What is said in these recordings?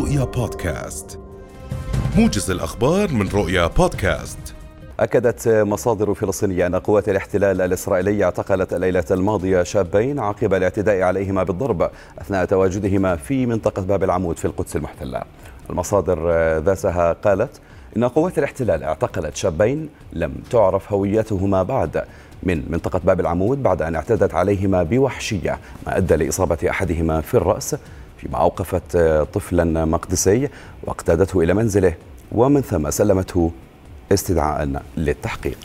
رؤيا بودكاست. موجز الأخبار من رؤيا بودكاست. أكدت مصادر فلسطينية أن قوات الاحتلال الإسرائيلي اعتقلت الليلة الماضية شابين عقب الاعتداء عليهما بالضرب أثناء تواجدهما في منطقة باب العمود في القدس المحتلة. المصادر ذاتها قالت إن قوات الاحتلال اعتقلت شابين لم تعرف هويتهما بعد من منطقة باب العمود بعد أن اعتدت عليهما بوحشية ما أدى لإصابة أحدهما في الرأس. فيما أوقفت طفلا مقدسي واقتادته إلى منزله ومن ثم سلمته استدعاء للتحقيق.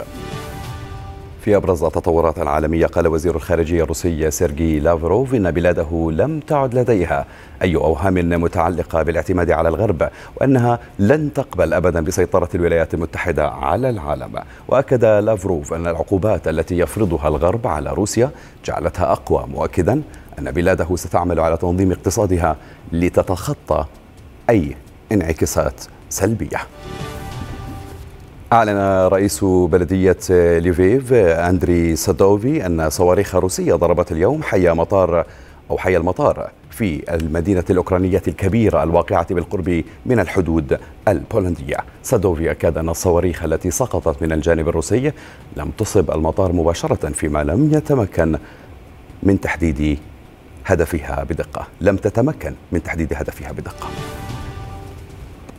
في أبرز التطورات العالمية قال وزير الخارجية الروسي سيرجي لافروف إن بلاده لم تعد لديها أي أوهام متعلقة بالاعتماد على الغرب وأنها لن تقبل أبدا بسيطرة الولايات المتحدة على العالم. وأكد لافروف أن العقوبات التي يفرضها الغرب على روسيا جعلتها أقوى مؤكدا أن بلاده ستعمل على تنظيم اقتصادها لتتخطى أي انعكاسات سلبية. أعلن رئيس بلدية ليفيف أندري سادوفي أن صواريخ روسية ضربت اليوم حي مطار أو حي المطار في المدينة الأوكرانية الكبيرة الواقعة بالقرب من الحدود البولندية. سادوفي أكد أن الصواريخ التي سقطت من الجانب الروسي لم تصب المطار مباشرة فيما لم يتمكن من تحديد هدفها بدقة. لم تتمكن من تحديد هدفها بدقة.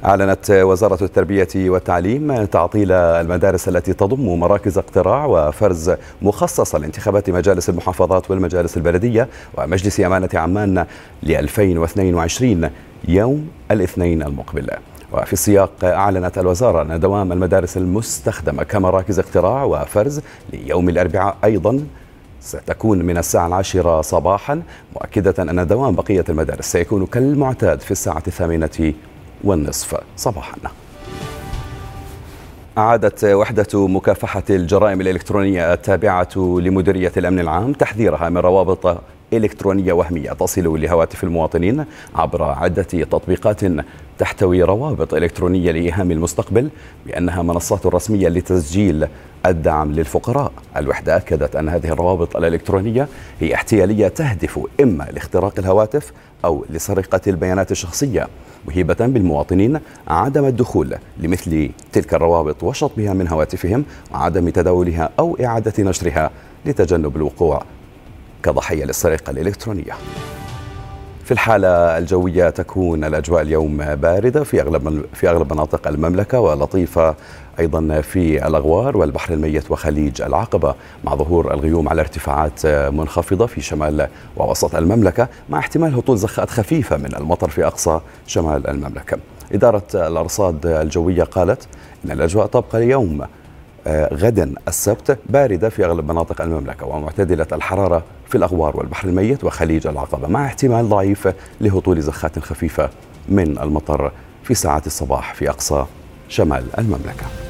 أعلنت وزارة التربية والتعليم تعطيل المدارس التي تضم مراكز اقتراع وفرز مخصصة لانتخابات مجالس المحافظات والمجالس البلدية ومجلس أمانة عمان ل 2022 يوم الاثنين المقبل. وفي السياق أعلنت الوزارة أن دوام المدارس المستخدمة كمراكز اقتراع وفرز ليوم الأربعاء أيضا ستكون من الساعة العاشرة صباحا مؤكدة أن دوام بقية المدارس سيكون كالمعتاد في الساعة الثامنة والنصف صباحا. أعادت وحدة مكافحة الجرائم الإلكترونية التابعة لمديرية الأمن العام تحذيرها من روابط إلكترونية وهمية تصل لهواتف المواطنين عبر عدة تطبيقات تحتوي روابط إلكترونية لإيهام المستقبل بأنها منصات رسمية لتسجيل الدعم للفقراء. الوحدة أكدت أن هذه الروابط الإلكترونية هي احتيالية تهدف إما لاختراق الهواتف أو لسرقة البيانات الشخصية مهيبة بالمواطنين عدم الدخول لمثل تلك الروابط وشطبها من هواتفهم وعدم تداولها أو إعادة نشرها لتجنب الوقوع كضحية للسرقة الإلكترونية. في الحالة الجوية تكون الأجواء اليوم باردة في أغلب في أغلب مناطق المملكة ولطيفة أيضا في الأغوار والبحر الميت وخليج العقبة مع ظهور الغيوم على ارتفاعات منخفضة في شمال ووسط المملكة مع احتمال هطول زخات خفيفة من المطر في أقصى شمال المملكة. إدارة الأرصاد الجوية قالت أن الأجواء تبقى اليوم آه، غدا السبت باردة في أغلب مناطق المملكة ومعتدلة الحرارة في الأغوار والبحر الميت وخليج العقبة مع احتمال ضعيف لهطول زخات خفيفة من المطر في ساعات الصباح في أقصى شمال المملكة.